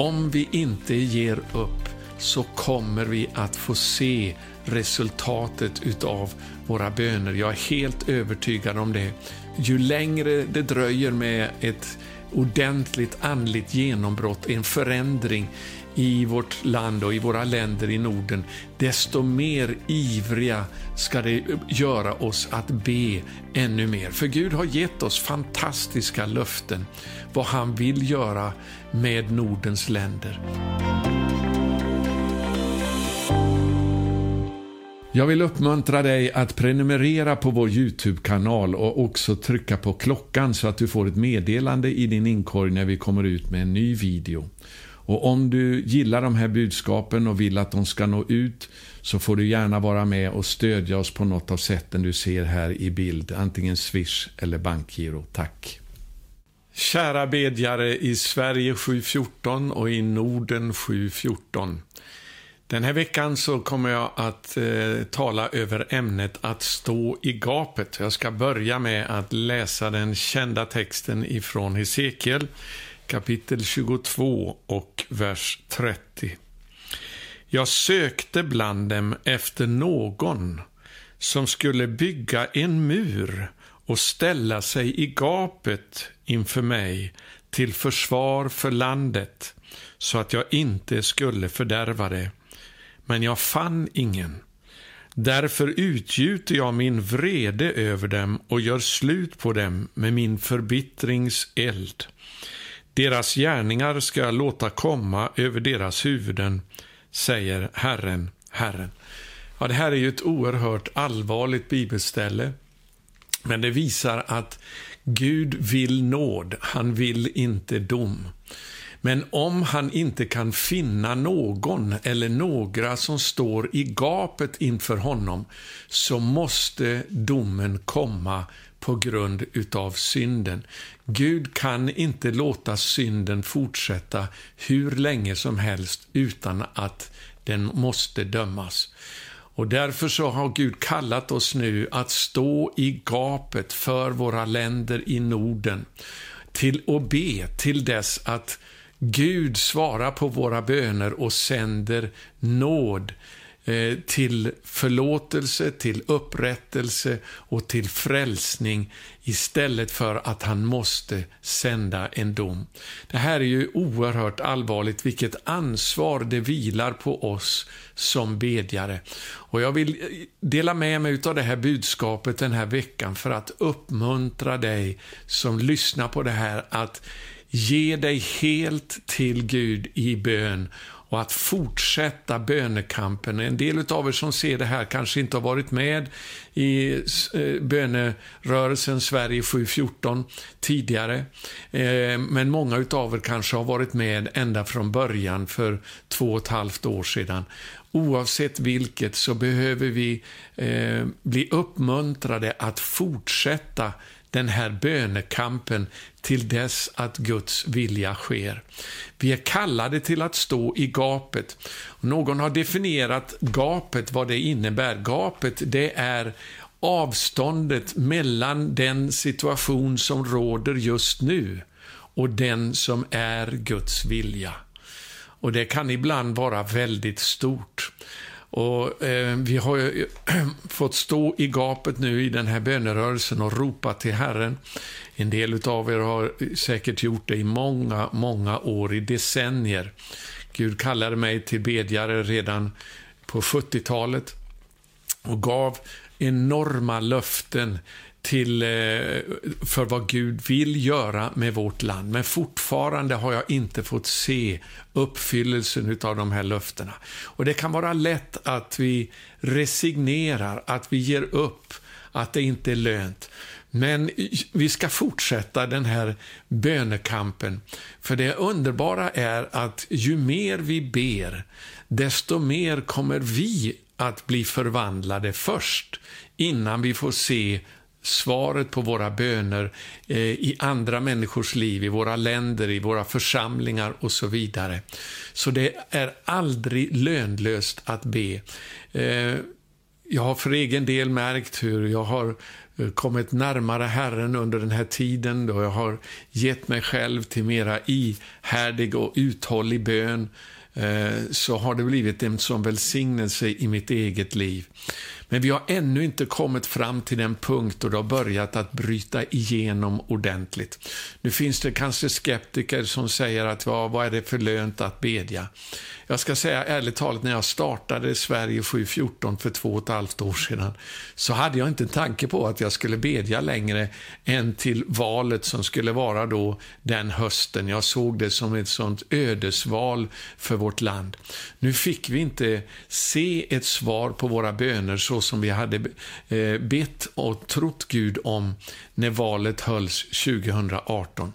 Om vi inte ger upp så kommer vi att få se resultatet utav våra böner. Jag är helt övertygad om det. Ju längre det dröjer med ett ordentligt andligt genombrott, en förändring i vårt land och i våra länder i Norden, desto mer ivriga ska det göra oss att be ännu mer. För Gud har gett oss fantastiska löften vad han vill göra med Nordens länder. Jag vill uppmuntra dig att prenumerera på vår YouTube-kanal och också trycka på klockan så att du får ett meddelande i din inkorg när vi kommer ut med en ny video. Och om du gillar de här budskapen och vill att de ska nå ut så får du gärna vara med och stödja oss på något av sätten du ser här i bild, antingen Swish eller bankgiro. Tack! Kära bedjare i Sverige 714 och i Norden 714. Den här veckan så kommer jag att eh, tala över ämnet att stå i gapet. Jag ska börja med att läsa den kända texten ifrån Hesekiel kapitel 22 och vers 30. Jag sökte bland dem efter någon som skulle bygga en mur och ställa sig i gapet inför mig till försvar för landet så att jag inte skulle fördärva det men jag fann ingen. Därför utgjuter jag min vrede över dem och gör slut på dem med min förbittrings eld. Deras gärningar ska jag låta komma över deras huvuden, säger Herren, Herren. Ja, det här är ju ett oerhört allvarligt bibelställe, men det visar att Gud vill nåd, han vill inte dom. Men om han inte kan finna någon eller några som står i gapet inför honom så måste domen komma på grund utav synden. Gud kan inte låta synden fortsätta hur länge som helst utan att den måste dömas. Och därför så har Gud kallat oss nu att stå i gapet för våra länder i Norden till att be till dess att Gud svarar på våra böner och sänder nåd Eh, till förlåtelse, till upprättelse och till frälsning istället för att han måste sända en dom. Det här är ju oerhört allvarligt, vilket ansvar det vilar på oss som bedjare. Och jag vill eh, dela med mig av det här budskapet den här veckan för att uppmuntra dig som lyssnar på det här att Ge dig helt till Gud i bön och att fortsätta bönekampen. En del av er som ser det här kanske inte har varit med i eh, bönerörelsen Sverige 714 tidigare. Eh, men många av er kanske har varit med ända från början för två och ett halvt år sedan. Oavsett vilket så behöver vi eh, bli uppmuntrade att fortsätta den här bönekampen till dess att Guds vilja sker. Vi är kallade till att stå i gapet. Någon har definierat gapet, vad det innebär. Gapet, det är avståndet mellan den situation som råder just nu och den som är Guds vilja. Och det kan ibland vara väldigt stort. Och eh, Vi har ju fått stå i gapet nu i den här bönerörelsen och ropa till Herren. En del av er har säkert gjort det i många, många år, i decennier. Gud kallade mig till bedjare redan på 70-talet och gav enorma löften till, eh, för vad Gud vill göra med vårt land. Men fortfarande har jag inte fått se uppfyllelsen av de här löftena. Och Det kan vara lätt att vi resignerar, att vi ger upp, att det inte är lönt. Men vi ska fortsätta den här bönekampen. För det underbara är att ju mer vi ber, desto mer kommer vi att bli förvandlade först, innan vi får se svaret på våra böner eh, i andra människors liv, i våra länder, i våra församlingar och så vidare. Så det är aldrig lönlöst att be. Eh, jag har för egen del märkt hur jag har eh, kommit närmare Herren under den här tiden då jag har gett mig själv till mera ihärdig och uthållig bön eh, så har det blivit en sån välsignelse i mitt eget liv. Men vi har ännu inte kommit fram till den punkt då det har börjat att bryta igenom ordentligt. Nu finns det kanske skeptiker som säger att ja, vad är det för lönt att bedja? Jag ska säga ärligt talat, när jag startade Sverige 714 för två och ett halvt år sedan, så hade jag inte en tanke på att jag skulle bedja längre än till valet som skulle vara då den hösten. Jag såg det som ett sånt ödesval för vårt land. Nu fick vi inte se ett svar på våra böner så som vi hade eh, bett och trott Gud om när valet hölls 2018.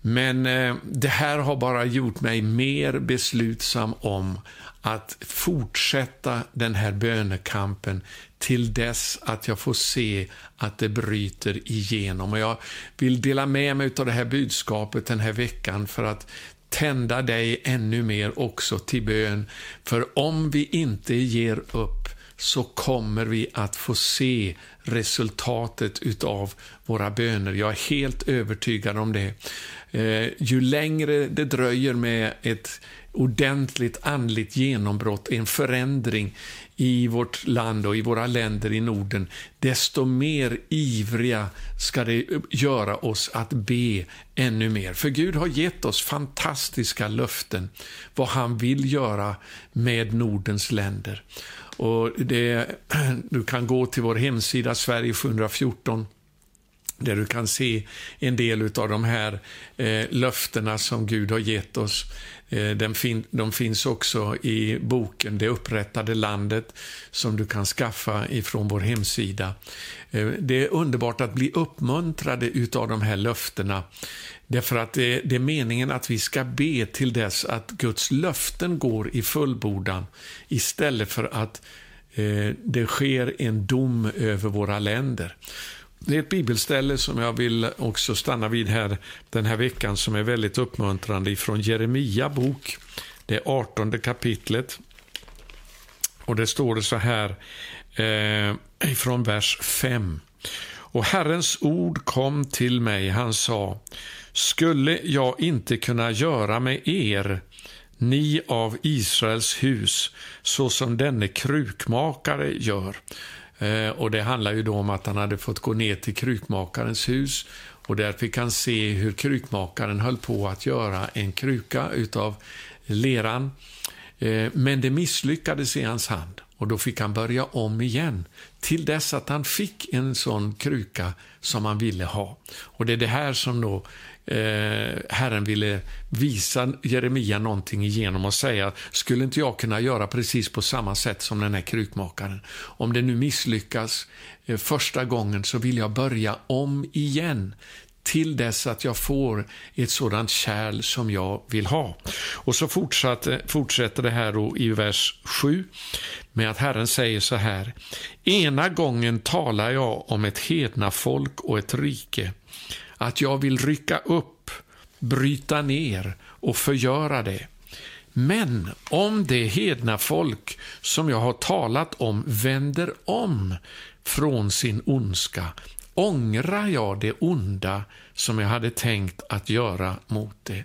Men eh, det här har bara gjort mig mer beslutsam om att fortsätta den här bönekampen till dess att jag får se att det bryter igenom. Och jag vill dela med mig av det här budskapet den här veckan för att tända dig ännu mer också till bön. För om vi inte ger upp så kommer vi att få se resultatet utav våra böner. Jag är helt övertygad om det. Eh, ju längre det dröjer med ett ordentligt andligt genombrott, en förändring i vårt land och i våra länder i Norden, desto mer ivriga ska det göra oss att be ännu mer. För Gud har gett oss fantastiska löften vad han vill göra med Nordens länder. Och det, du kan gå till vår hemsida Sverige 714 där du kan se en del av de här eh, löftena som Gud har gett oss. Eh, den fin de finns också i boken Det upprättade landet som du kan skaffa ifrån vår hemsida. Eh, det är underbart att bli uppmuntrade utav de här löftena. Därför att det, det är meningen att vi ska be till dess att Guds löften går i fullbordan istället för att eh, det sker en dom över våra länder. Det är ett bibelställe som jag vill också stanna vid här den här veckan som är väldigt uppmuntrande ifrån Jeremia bok, det 18 kapitlet. Och det står det så här eh, ifrån vers 5. Och Herrens ord kom till mig, han sa, skulle jag inte kunna göra med er, ni av Israels hus, så som denne krukmakare gör. Eh, och Det handlar ju då om att han hade fått gå ner till krukmakarens hus och där fick han se hur krukmakaren höll på att göra en kruka utav leran. Eh, men det misslyckades i hans hand och då fick han börja om igen till dess att han fick en sån kruka som han ville ha. Och Det är det här som då eh, Herren ville visa Jeremia någonting genom att säga, skulle inte jag kunna göra precis på samma sätt som den här krukmakaren? Om det nu misslyckas eh, första gången så vill jag börja om igen till dess att jag får ett sådant kärl som jag vill ha. Och så fortsätter det här då i vers 7 med att Herren säger så här. Ena gången talar jag om ett hedna folk och ett rike att jag vill rycka upp, bryta ner och förgöra det. Men om det hedna folk som jag har talat om vänder om från sin ondska ångrar jag det onda som jag hade tänkt att göra mot det.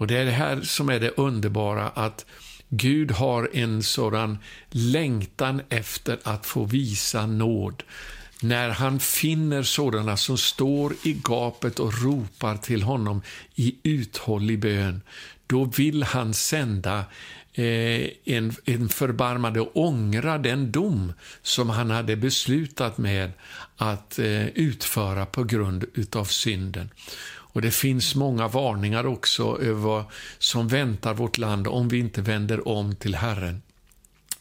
Och Det är det här som är det underbara, att Gud har en sådan längtan efter att få visa nåd när han finner sådana som står i gapet och ropar till honom i uthållig bön, då vill han sända eh, en, en förbarmade ångra den dom som han hade beslutat med att eh, utföra på grund utav synden. Och Det finns många varningar också över vad som väntar vårt land om vi inte vänder om till Herren.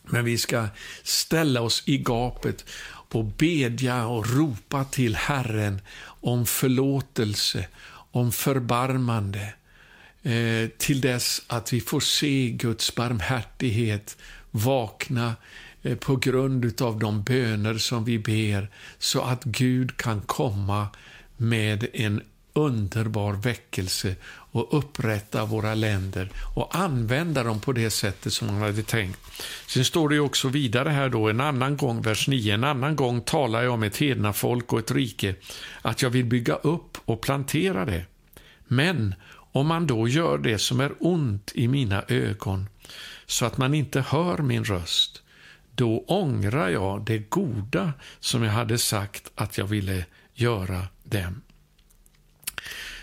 Men vi ska ställa oss i gapet och bedja och ropa till Herren om förlåtelse, om förbarmande, eh, till dess att vi får se Guds barmhärtighet vakna eh, på grund av de böner som vi ber, så att Gud kan komma med en underbar väckelse och upprätta våra länder och använda dem på det sättet som han hade tänkt. Sen står det också vidare här då, en annan gång, vers 9, en annan gång talar jag om ett hedna folk och ett rike, att jag vill bygga upp och plantera det. Men om man då gör det som är ont i mina ögon, så att man inte hör min röst, då ångrar jag det goda som jag hade sagt att jag ville göra dem.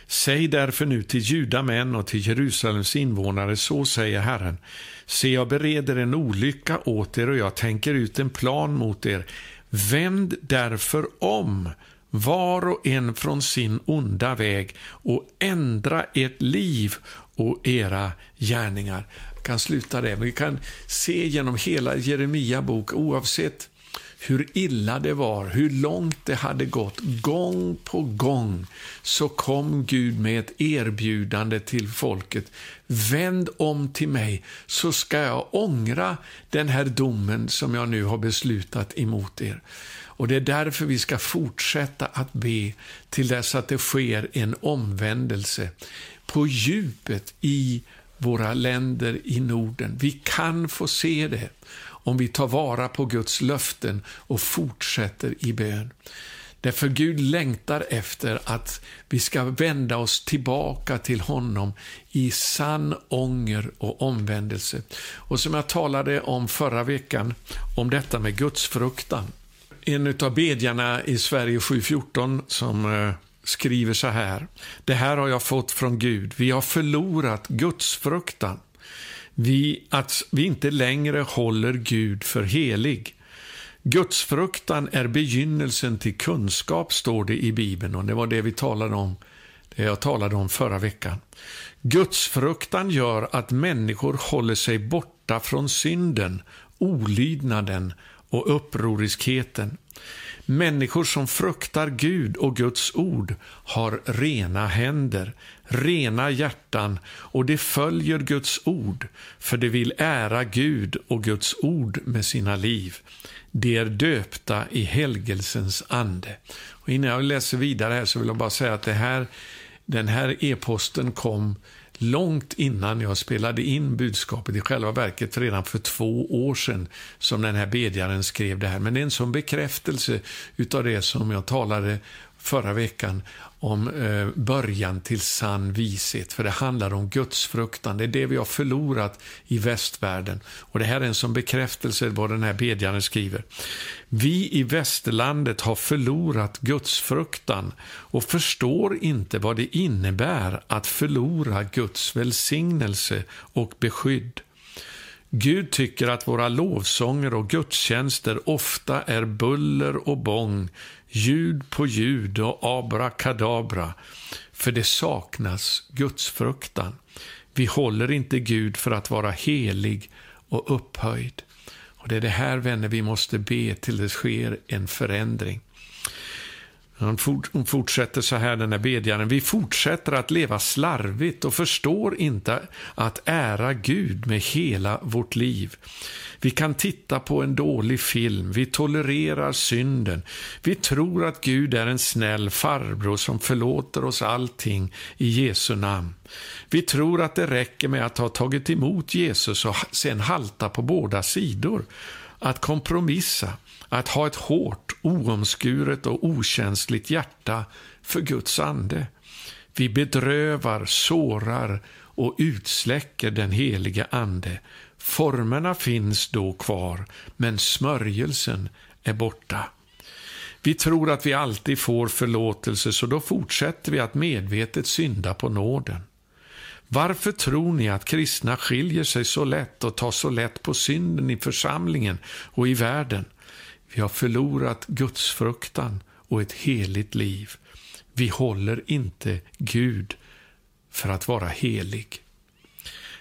Säg därför nu till judamän och till Jerusalems invånare, så säger Herren. Se, jag bereder en olycka åt er och jag tänker ut en plan mot er. Vänd därför om, var och en från sin onda väg och ändra ert liv och era gärningar. Jag kan sluta där. Vi kan se genom hela Jeremia bok, oavsett hur illa det var, hur långt det hade gått. Gång på gång så kom Gud med ett erbjudande till folket. Vänd om till mig så ska jag ångra den här domen som jag nu har beslutat emot er. Och Det är därför vi ska fortsätta att be till dess att det sker en omvändelse på djupet i våra länder i Norden. Vi kan få se det om vi tar vara på Guds löften och fortsätter i bön. Därför Gud längtar efter att vi ska vända oss tillbaka till honom i sann ånger och omvändelse. Och som jag talade om förra veckan, om detta med gudsfruktan. En av bedjarna i Sverige 714 som eh, skriver så här. Det här har jag fått från Gud. Vi har förlorat gudsfruktan vi, att vi inte längre håller Gud för helig. Gudsfruktan är begynnelsen till kunskap, står det i Bibeln, och det var det vi talade om, det jag talade om förra veckan. Gudsfruktan gör att människor håller sig borta från synden, olydnaden och upproriskheten. Människor som fruktar Gud och Guds ord har rena händer, rena hjärtan och de följer Guds ord, för de vill ära Gud och Guds ord med sina liv. De är döpta i helgelsens ande. Och innan jag läser vidare här så vill jag bara säga att det här, den här e-posten kom långt innan jag spelade in budskapet, i själva verket redan för två år sedan som den här bedjaren skrev det här. Men det är en sån bekräftelse utav det som jag talade förra veckan om eh, början till sann vishet, för det handlar om gudsfruktan. Det är det vi har förlorat i västvärlden. Och Det här är en sån bekräftelse vad den här bedjaren skriver. Vi i västerlandet har förlorat gudsfruktan och förstår inte vad det innebär att förlora Guds välsignelse och beskydd. Gud tycker att våra lovsånger och gudstjänster ofta är buller och bång, ljud på ljud och abrakadabra, för det saknas gudsfruktan. Vi håller inte Gud för att vara helig och upphöjd. Och Det är det här, vänner, vi måste be till det sker en förändring. Hon fortsätter så här, den här bedjaren. Vi fortsätter att leva slarvigt och förstår inte att ära Gud med hela vårt liv. Vi kan titta på en dålig film, vi tolererar synden. Vi tror att Gud är en snäll farbror som förlåter oss allting i Jesu namn. Vi tror att det räcker med att ha tagit emot Jesus och sen halta på båda sidor. Att kompromissa att ha ett hårt, oomskuret och okänsligt hjärta för Guds ande. Vi bedrövar, sårar och utsläcker den helige Ande. Formerna finns då kvar, men smörjelsen är borta. Vi tror att vi alltid får förlåtelse, så då fortsätter vi att medvetet synda på nåden. Varför tror ni att kristna skiljer sig så lätt och tar så lätt på synden i församlingen och i världen? Vi har förlorat gudsfruktan och ett heligt liv. Vi håller inte Gud för att vara helig.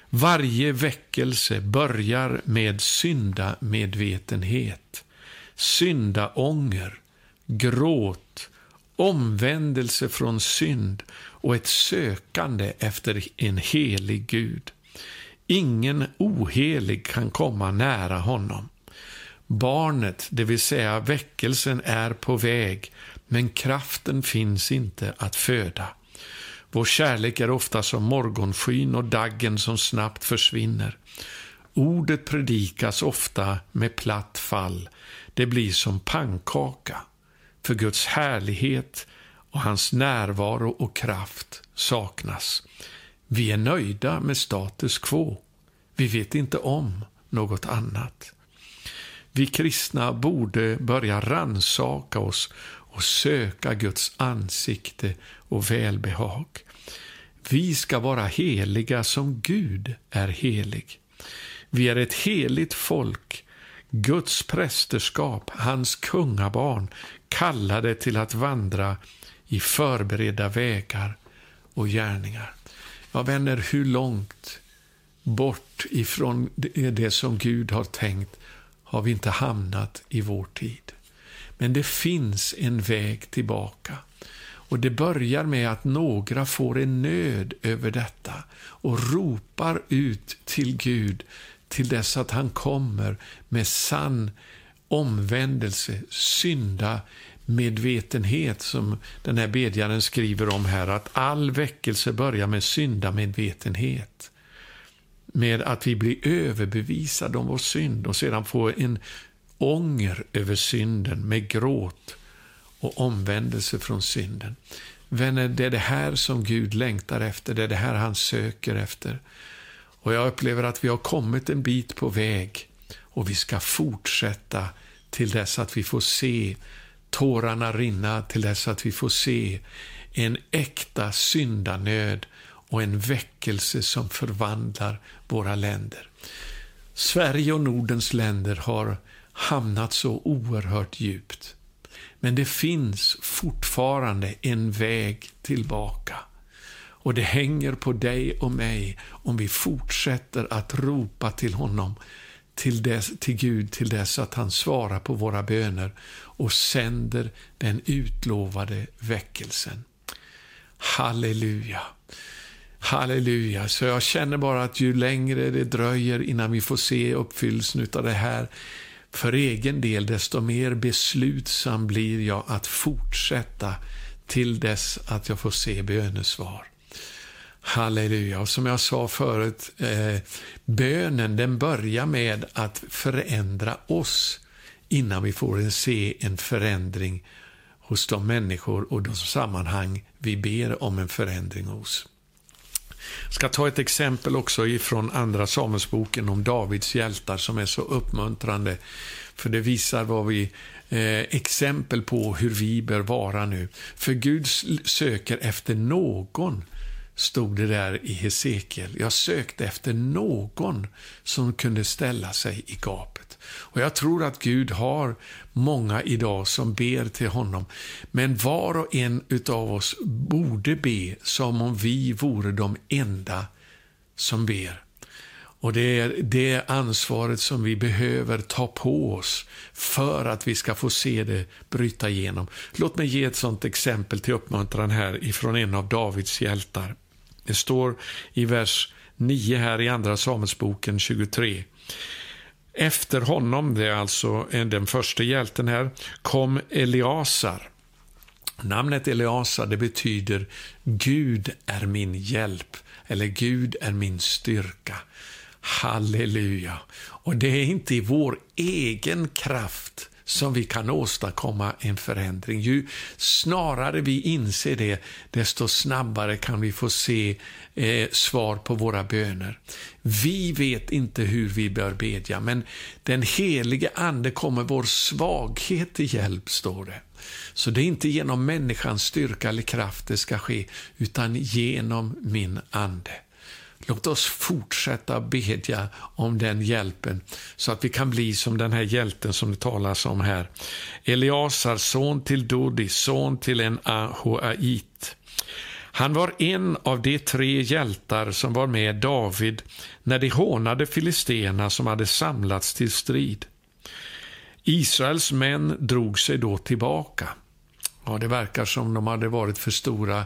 Varje väckelse börjar med syndamedvetenhet, syndaånger, gråt, omvändelse från synd och ett sökande efter en helig Gud. Ingen ohelig kan komma nära honom. Barnet, det vill säga väckelsen, är på väg, men kraften finns inte att föda. Vår kärlek är ofta som morgonskyn och daggen som snabbt försvinner. Ordet predikas ofta med platt fall. Det blir som pannkaka. För Guds härlighet och hans närvaro och kraft saknas. Vi är nöjda med status quo. Vi vet inte om något annat. Vi kristna borde börja ransaka oss och söka Guds ansikte och välbehag. Vi ska vara heliga som Gud är helig. Vi är ett heligt folk, Guds prästerskap, hans kungabarn, kallade till att vandra i förberedda vägar och gärningar. Ja, vänner, hur långt bort ifrån det som Gud har tänkt har vi inte hamnat i vår tid. Men det finns en väg tillbaka. Och Det börjar med att några får en nöd över detta och ropar ut till Gud till dess att han kommer med sann omvändelse, synda medvetenhet som den här bedjaren skriver om här, att all väckelse börjar med syndamedvetenhet. Med att vi blir överbevisade om vår synd och sedan får en ånger över synden med gråt och omvändelse från synden. Vänner, det är det här som Gud längtar efter, det är det här han söker efter. Och jag upplever att vi har kommit en bit på väg och vi ska fortsätta till dess att vi får se tårarna rinna, till dess att vi får se en äkta syndanöd och en väckelse som förvandlar våra länder. Sverige och Nordens länder har hamnat så oerhört djupt. Men det finns fortfarande en väg tillbaka. Och det hänger på dig och mig om vi fortsätter att ropa till honom, till, dess, till Gud, till dess att han svarar på våra böner och sänder den utlovade väckelsen. Halleluja. Halleluja. Så jag känner bara att ju längre det dröjer innan vi får se uppfyllelsen av det här, för egen del, desto mer beslutsam blir jag att fortsätta till dess att jag får se bönesvar. Halleluja. Och som jag sa förut, eh, bönen den börjar med att förändra oss innan vi får se en förändring hos de människor och de sammanhang vi ber om en förändring hos. Jag ska ta ett exempel också ifrån Andra Samuelsboken om Davids hjältar som är så uppmuntrande. För det visar vad vi eh, exempel på hur vi bör vara nu. För Gud söker efter någon stod det där i Hesekiel. Jag sökte efter någon som kunde ställa sig i gapet. Och Jag tror att Gud har många idag som ber till honom. Men var och en av oss borde be som om vi vore de enda som ber. Och Det är det ansvaret som vi behöver ta på oss för att vi ska få se det bryta igenom. Låt mig ge ett sånt exempel till uppmuntran här ifrån en av Davids hjältar. Det står i vers 9 här i Andra Samuelsboken 23. Efter honom, det är alltså den första hjälten här, kom Eliasar. Namnet Eliasar det betyder Gud är min hjälp, eller Gud är min styrka. Halleluja! Och det är inte i vår egen kraft som vi kan åstadkomma en förändring. Ju snarare vi inser det, desto snabbare kan vi få se eh, svar på våra böner. Vi vet inte hur vi bör bedja, men den helige Ande kommer vår svaghet till hjälp, står det. Så det är inte genom människans styrka eller kraft det ska ske, utan genom min Ande. Låt oss fortsätta bedja om den hjälpen så att vi kan bli som den här hjälten som det talas om här. Eliasar, son till Dodi, son till en Ahoait. Han var en av de tre hjältar som var med David när de hånade filisterna som hade samlats till strid. Israels män drog sig då tillbaka. Ja, det verkar som de hade varit för stora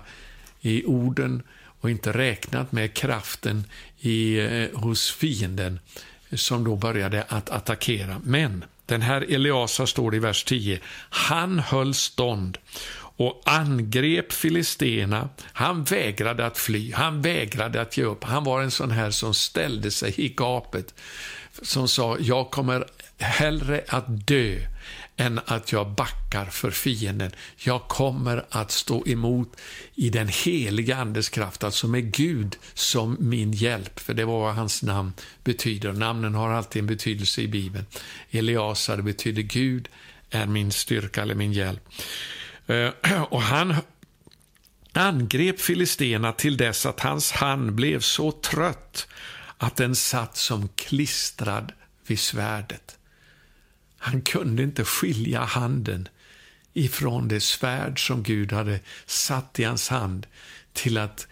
i orden och inte räknat med kraften i, eh, hos fienden som då började att attackera. Men den här Eliasa står i vers 10. Han höll stånd och angrep filisterna. Han vägrade att fly, han vägrade att ge upp. Han var en sån här som ställde sig i gapet, som sa, jag kommer hellre att dö än att jag backar för fienden. Jag kommer att stå emot i den heliga Andes kraft, alltså med Gud som min hjälp, för det var vad hans namn betyder. Namnen har alltid en betydelse i Bibeln. Eliasar betyder Gud är min styrka eller min hjälp. Eh, och han angrep filisterna till dess att hans hand blev så trött att den satt som klistrad vid svärdet. Han kunde inte skilja handen ifrån det svärd som Gud hade satt i hans hand till att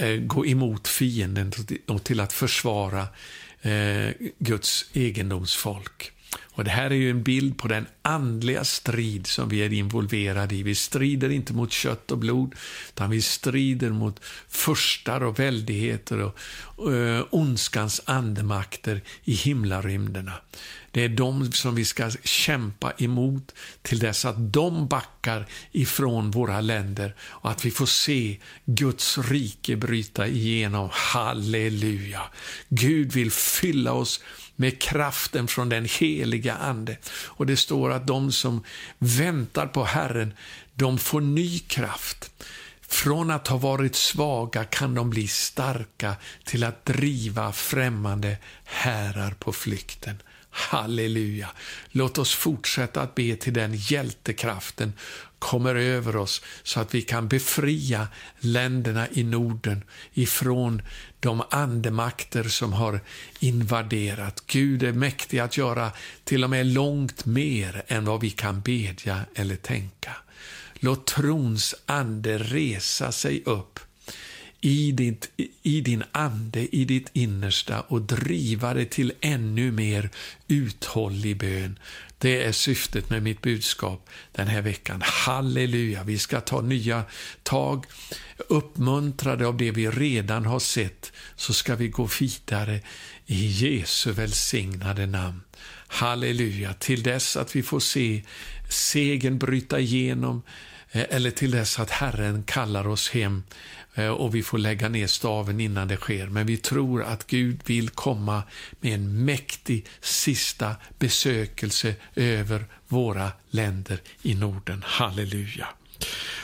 eh, gå emot fienden och till att försvara eh, Guds egendomsfolk. Och Det här är ju en bild på den andliga strid som vi är involverade i. Vi strider inte mot kött och blod, utan vi strider mot förstar och väldigheter och, eh, ondskans andemakter i himlarymderna. Det är de som vi ska kämpa emot till dess att de backar ifrån våra länder och att vi får se Guds rike bryta igenom. Halleluja! Gud vill fylla oss med kraften från den heliga Ande. Och det står att de som väntar på Herren, de får ny kraft. Från att ha varit svaga kan de bli starka till att driva främmande härar på flykten. Halleluja! Låt oss fortsätta att be till den hjältekraften kommer över oss så att vi kan befria länderna i Norden ifrån de andemakter som har invaderat. Gud är mäktig att göra till och med långt mer än vad vi kan bedja eller tänka. Låt trons ande resa sig upp i, ditt, i din ande, i ditt innersta och driva det till ännu mer uthållig bön. Det är syftet med mitt budskap den här veckan. Halleluja! Vi ska ta nya tag. Uppmuntrade av det vi redan har sett så ska vi gå vidare i Jesu välsignade namn. Halleluja! Till dess att vi får se segern bryta igenom eh, eller till dess att Herren kallar oss hem Eh, och vi får lägga ner staven innan det sker. Men vi tror att Gud vill komma med en mäktig sista besökelse över våra länder i Norden. Halleluja.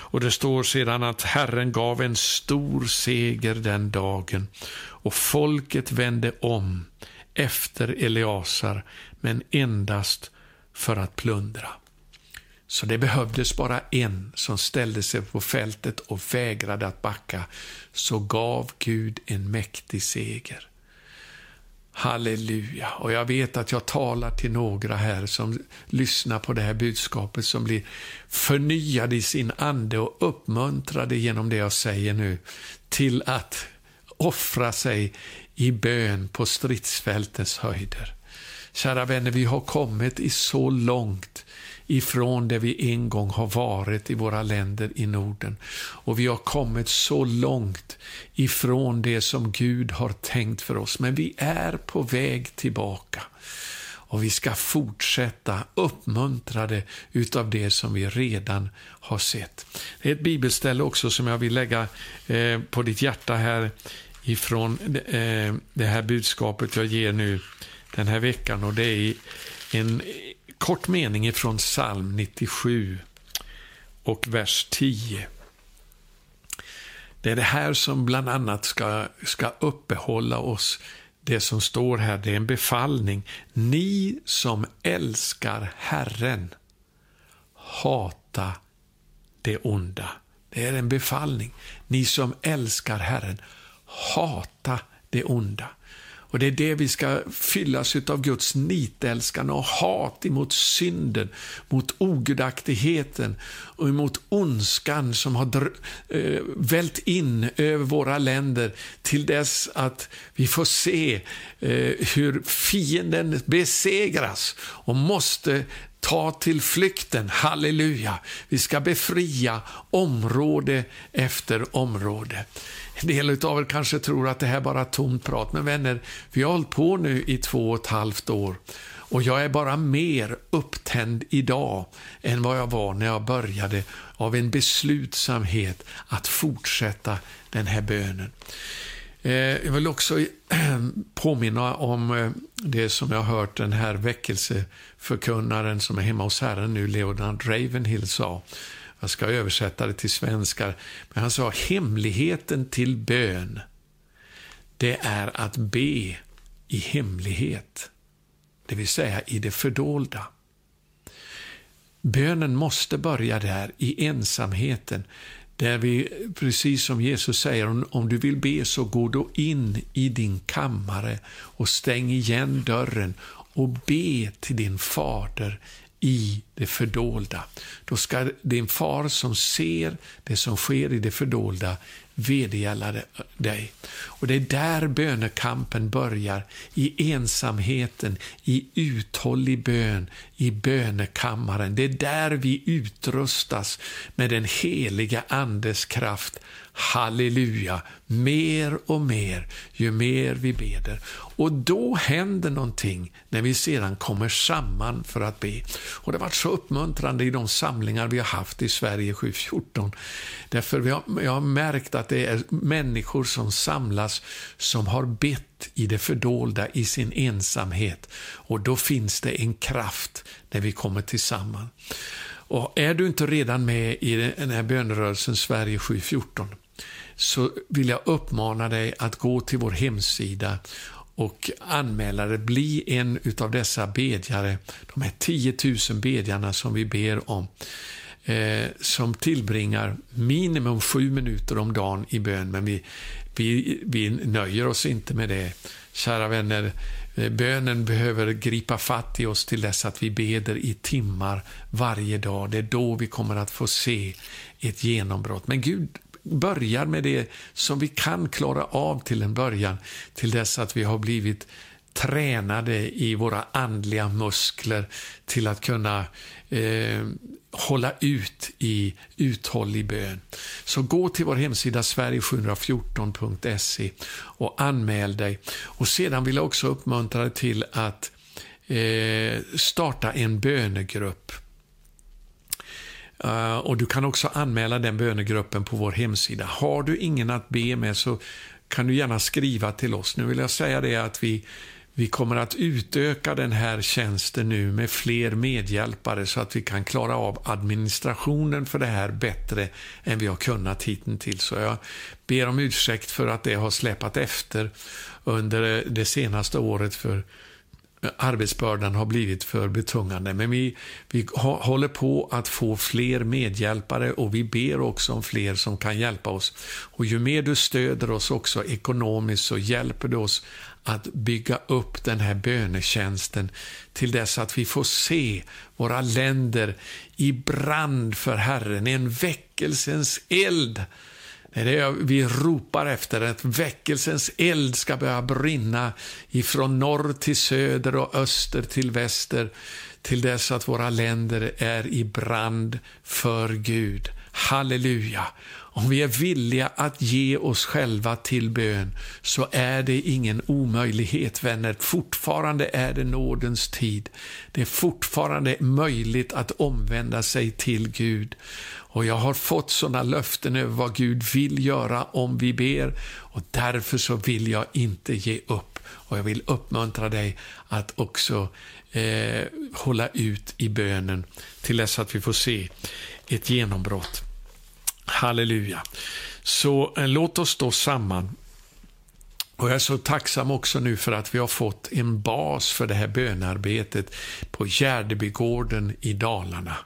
Och det står sedan att Herren gav en stor seger den dagen och folket vände om efter Eleasar, men endast för att plundra. Så det behövdes bara en som ställde sig på fältet och vägrade att backa, så gav Gud en mäktig seger. Halleluja! Och jag vet att jag talar till några här som lyssnar på det här budskapet som blir förnyade i sin ande och uppmuntrade genom det jag säger nu till att offra sig i bön på stridsfältets höjder. Kära vänner, vi har kommit i så långt ifrån det vi en gång har varit i våra länder i Norden. Och vi har kommit så långt ifrån det som Gud har tänkt för oss, men vi är på väg tillbaka. Och vi ska fortsätta uppmuntrade utav det som vi redan har sett. Det är ett bibelställe också som jag vill lägga eh, på ditt hjärta här ifrån eh, det här budskapet jag ger nu den här veckan och det är en kort mening ifrån psalm 97 och vers 10. Det är det här som bland annat ska, ska uppehålla oss. Det som står här, det är en befallning. Ni som älskar Herren, hata det onda. Det är en befallning. Ni som älskar Herren, hata det onda. Och Det är det vi ska fyllas av Guds nitälskan och hat emot synden, mot ogudaktigheten och emot ondskan som har äh, vält in över våra länder till dess att vi får se äh, hur fienden besegras och måste ta till flykten. Halleluja! Vi ska befria område efter område. En del av er kanske tror att det här bara är tomt prat, men vänner, vi har hållit på nu i två och ett halvt år Och jag är bara mer upptänd idag än vad jag var när jag började av en beslutsamhet att fortsätta den här bönen. Eh, jag vill också påminna om eh, det som jag har hört den här väckelseförkunnaren som är hemma hos Herren nu, Leonard Ravenhill, sa. Jag ska översätta det till svenska. Men han sa hemligheten till bön, det är att be i hemlighet. Det vill säga i det fördolda. Bönen måste börja där, i ensamheten. Där vi, precis som Jesus säger, om, om du vill be så gå då in i din kammare och stäng igen dörren och be till din fader i det fördolda. Då ska din far som ser det som sker i det fördolda vedergälla dig. Och det är där bönekampen börjar, i ensamheten, i uthållig bön, i bönekammaren. Det är där vi utrustas med den heliga Andes kraft. Halleluja! Mer och mer, ju mer vi beder. Och då händer någonting när vi sedan kommer samman för att be. Och det har varit så uppmuntrande i de samlingar vi har haft i Sverige 714. Därför har, jag har märkt att det är människor som kallas, som har bett i det fördolda, i sin ensamhet. Och då finns det en kraft när vi kommer tillsammans. Och är du inte redan med i den här bönerörelsen Sverige 714 så vill jag uppmana dig att gå till vår hemsida och anmäla dig. Bli en av dessa bedjare, de här 10 000 bedjarna som vi ber om, eh, som tillbringar minimum sju minuter om dagen i bön, men vi, vi, vi nöjer oss inte med det. Kära vänner, eh, bönen behöver gripa fatt i oss till dess att vi beder i timmar varje dag. Det är då vi kommer att få se ett genombrott. Men Gud börjar med det som vi kan klara av till en början, till dess att vi har blivit tränade i våra andliga muskler till att kunna eh, hålla ut i uthållig bön. Så gå till vår hemsida sverige714.se och anmäl dig. Och sedan vill jag också uppmuntra dig till att eh, starta en bönegrupp. Uh, och Du kan också anmäla den bönegruppen på vår hemsida. Har du ingen att be med så kan du gärna skriva till oss. Nu vill jag säga det att vi, vi kommer att utöka den här tjänsten nu med fler medhjälpare så att vi kan klara av administrationen för det här bättre än vi har kunnat hittills. Så jag ber om ursäkt för att det har släpat efter under det senaste året för arbetsbördan har blivit för betungande. Men vi, vi håller på att få fler medhjälpare och vi ber också om fler som kan hjälpa oss. Och ju mer du stöder oss också ekonomiskt så hjälper du oss att bygga upp den här bönetjänsten till dess att vi får se våra länder i brand för Herren, en väckelsens eld det är det vi ropar efter, att väckelsens eld ska börja brinna ifrån norr till söder och öster till väster till dess att våra länder är i brand för Gud. Halleluja! Om vi är villiga att ge oss själva till bön så är det ingen omöjlighet, vänner. Fortfarande är det nådens tid. Det är fortfarande möjligt att omvända sig till Gud. Och jag har fått sådana löften över vad Gud vill göra om vi ber och därför så vill jag inte ge upp. Och jag vill uppmuntra dig att också eh, hålla ut i bönen till dess att vi får se ett genombrott. Halleluja. Så eh, låt oss stå samman. Och jag är så tacksam också nu för att vi har fått en bas för det här bönarbetet på Gärdebygården i Dalarna.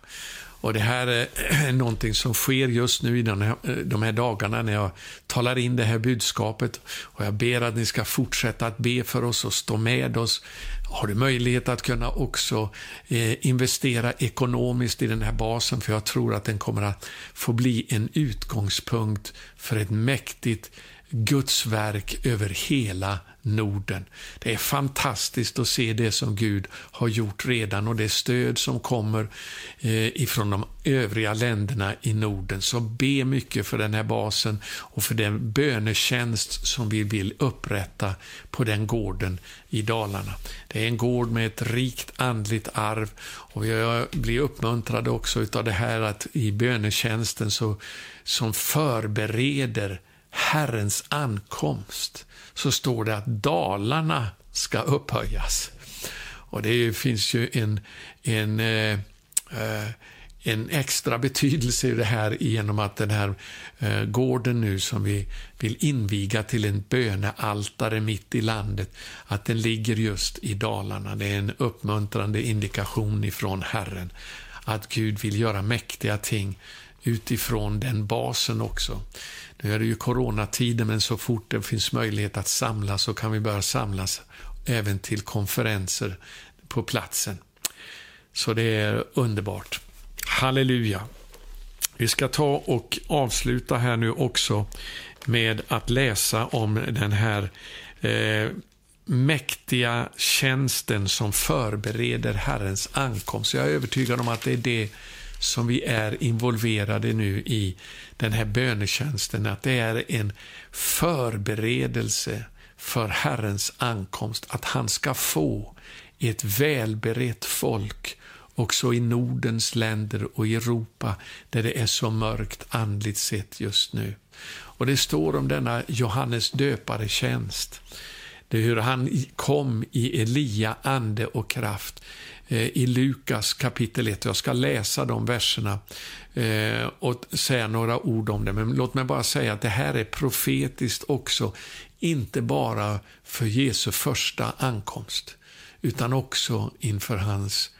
Och Det här är någonting som sker just nu i eh, de här, dagarna när jag talar in det här budskapet. Och Jag ber att ni ska fortsätta att be för oss och stå med oss. Har du möjlighet att kunna också eh, investera ekonomiskt i den här basen, för jag tror att den kommer att få bli en utgångspunkt för ett mäktigt Guds verk över hela Norden. Det är fantastiskt att se det som Gud har gjort redan och det stöd som kommer eh, ifrån de övriga länderna i Norden. Så be mycket för den här basen och för den bönetjänst som vi vill upprätta på den gården i Dalarna. Det är en gård med ett rikt andligt arv och jag blir uppmuntrade också av det här att i bönetjänsten så, som förbereder Herrens ankomst så står det att Dalarna ska upphöjas. Och det finns ju en, en, eh, eh, en extra betydelse i det här genom att den här eh, gården nu som vi vill inviga till en bönealtare mitt i landet, att den ligger just i Dalarna. Det är en uppmuntrande indikation ifrån Herren att Gud vill göra mäktiga ting utifrån den basen också. Nu är det ju coronatider, men så fort det finns möjlighet att samlas så kan vi börja samlas även till konferenser på platsen. Så det är underbart. Halleluja. Vi ska ta och avsluta här nu också med att läsa om den här eh, mäktiga tjänsten som förbereder Herrens ankomst. Jag är övertygad om att det är det som vi är involverade nu i den här bönetjänsten, att det är en förberedelse för Herrens ankomst, att han ska få ett välberett folk också i Nordens länder och i Europa där det är så mörkt andligt sett just nu. Och Det står om denna Johannes döpare tjänst. Det är hur han kom i Elia ande och kraft eh, i Lukas kapitel 1. Jag ska läsa de verserna eh, och säga några ord om det. Men låt mig bara säga att det här är profetiskt också, inte bara för Jesu första ankomst, utan också inför hans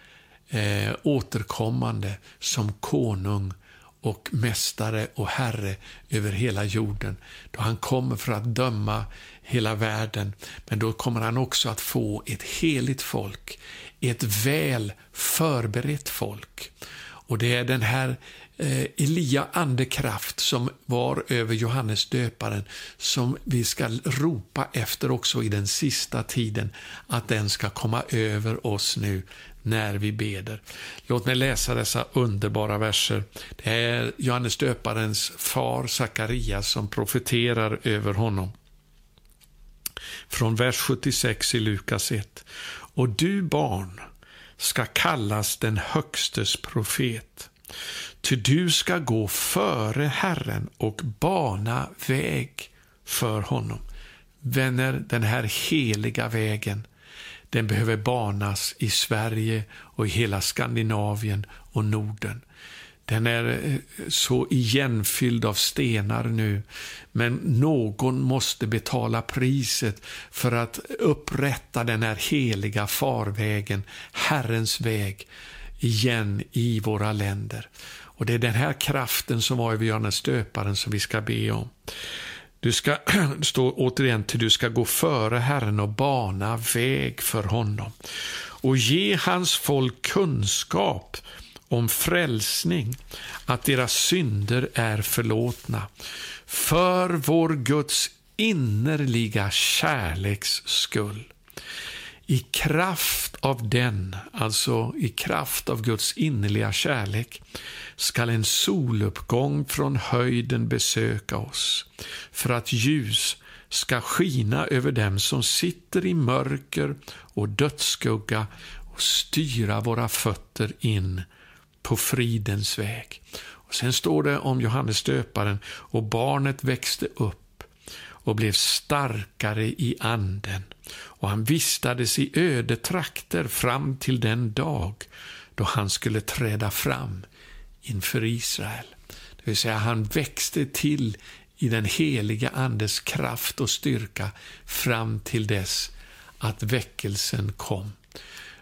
eh, återkommande som konung och mästare och herre över hela jorden. Då han kommer för att döma hela världen, men då kommer han också att få ett heligt folk, ett väl förberett folk. Och det är den här eh, Elia andekraft som var över Johannes döparen som vi ska ropa efter också i den sista tiden, att den ska komma över oss nu när vi beder. Låt mig läsa dessa underbara verser. Det är Johannes döparens far Sakarias som profeterar över honom. Från vers 76 i Lukas 1. Och du barn ska kallas den högstes profet. Ty du ska gå före Herren och bana väg för honom. Vänner, den här heliga vägen, den behöver banas i Sverige och i hela Skandinavien och Norden. Den är eh, så igenfylld av stenar nu. Men någon måste betala priset för att upprätta den här heliga farvägen, Herrens väg, igen i våra länder. Och Det är den här kraften som var över Johannes döparen som vi ska be om. Du ska, stå återigen, till du ska gå före Herren och bana väg för honom och ge hans folk kunskap om frälsning, att deras synder är förlåtna. För vår Guds innerliga kärleks skull. I kraft av den, alltså i kraft av Guds innerliga kärlek, skall en soluppgång från höjden besöka oss, för att ljus ska skina över dem som sitter i mörker och dödsskugga och styra våra fötter in på fridens väg. Och Sen står det om Johannes döparen, och barnet växte upp och blev starkare i anden, och han vistades i öde trakter fram till den dag då han skulle träda fram inför Israel. Det vill säga, han växte till i den heliga Andes kraft och styrka fram till dess att väckelsen kom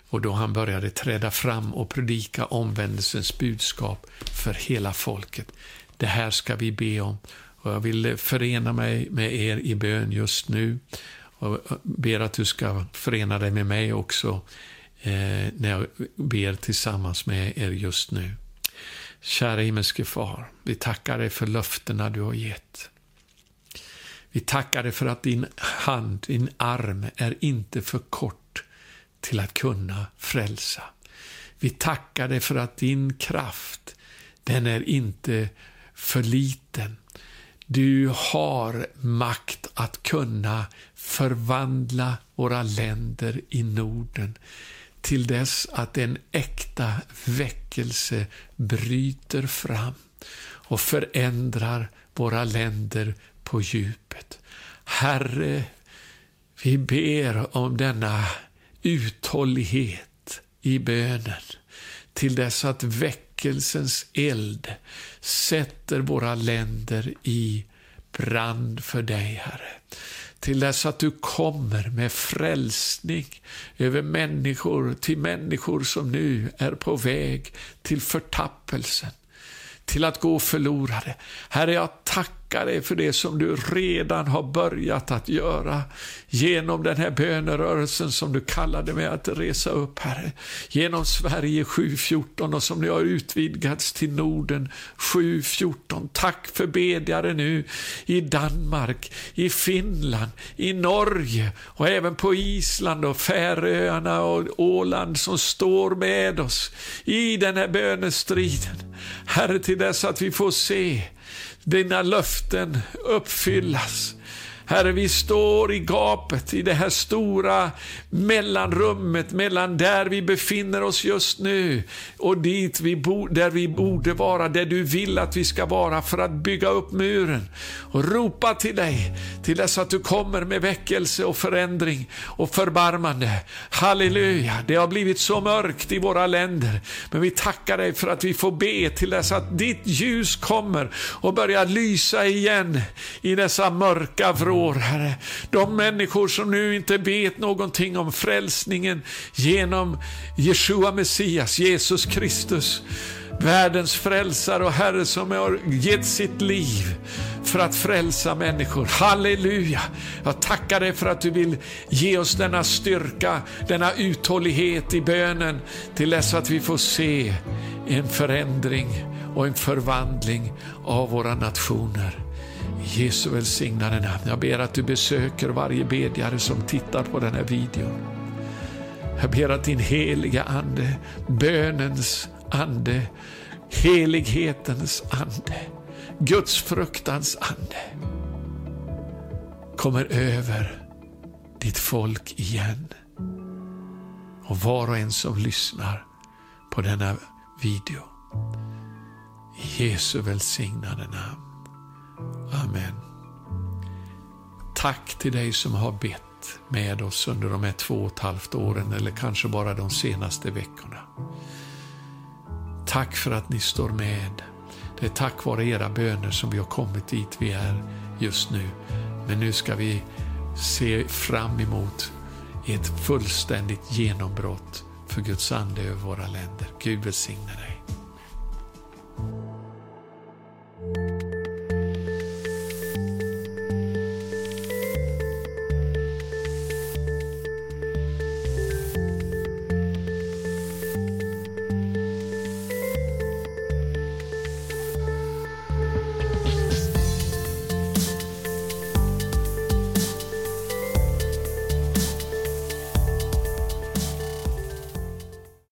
och då han började träda fram och predika omvändelsens budskap för hela folket. Det här ska vi be om. Och jag vill förena mig med er i bön just nu och ber att du ska förena dig med mig också eh, när jag ber tillsammans med er just nu. Kära himmelske far, vi tackar dig för löftena du har gett. Vi tackar dig för att din hand, din arm är inte för kort till att kunna frälsa. Vi tackar dig för att din kraft, den är inte för liten. Du har makt att kunna förvandla våra länder i Norden till dess att en äkta väckelse bryter fram och förändrar våra länder på djupet. Herre, vi ber om denna uthållighet i bönen till dess att väckelsens eld sätter våra länder i brand för dig, Herre. Till dess att du kommer med frälsning över människor, till människor som nu är på väg till förtappelsen, till att gå förlorade. Herre, jag tackar tacka dig för det som du redan har börjat att göra genom den här bönerörelsen som du kallade mig att resa upp, Herre. Genom Sverige 7.14 och som nu har utvidgats till Norden 7.14. Tack för bedjare nu i Danmark, i Finland, i Norge och även på Island och Färöarna och Åland som står med oss i den här bönestriden. Herre, till dess att vi får se dina löften uppfyllas. Herre, vi står i gapet, i det här stora mellanrummet mellan där vi befinner oss just nu och dit vi bo, där vi borde vara, där du vill att vi ska vara för att bygga upp muren och ropa till dig till dess att du kommer med väckelse och förändring och förbarmande. Halleluja, det har blivit så mörkt i våra länder, men vi tackar dig för att vi får be till dess att ditt ljus kommer och börjar lysa igen i dessa mörka vrår år, Herre. De människor som nu inte vet någonting om frälsningen genom Jeshua Messias, Jesus Kristus, världens frälsare och Herre som har gett sitt liv för att frälsa människor. Halleluja! Jag tackar dig för att du vill ge oss denna styrka, denna uthållighet i bönen till dess att vi får se en förändring och en förvandling av våra nationer. Jesu välsignade namn. Jag ber att du besöker varje bedjare som tittar på den här videon. Jag ber att din heliga Ande, bönens Ande, helighetens Ande, Guds fruktans Ande kommer över ditt folk igen. Och var och en som lyssnar på denna video. I Jesu välsignade namn. Amen. Tack till dig som har bett med oss under de här två och ett halvt åren eller kanske bara de senaste veckorna. Tack för att ni står med. Det är tack vare era böner som vi har kommit dit vi är just nu. Men nu ska vi se fram emot ett fullständigt genombrott för Guds ande över våra länder. Gud välsigne dig.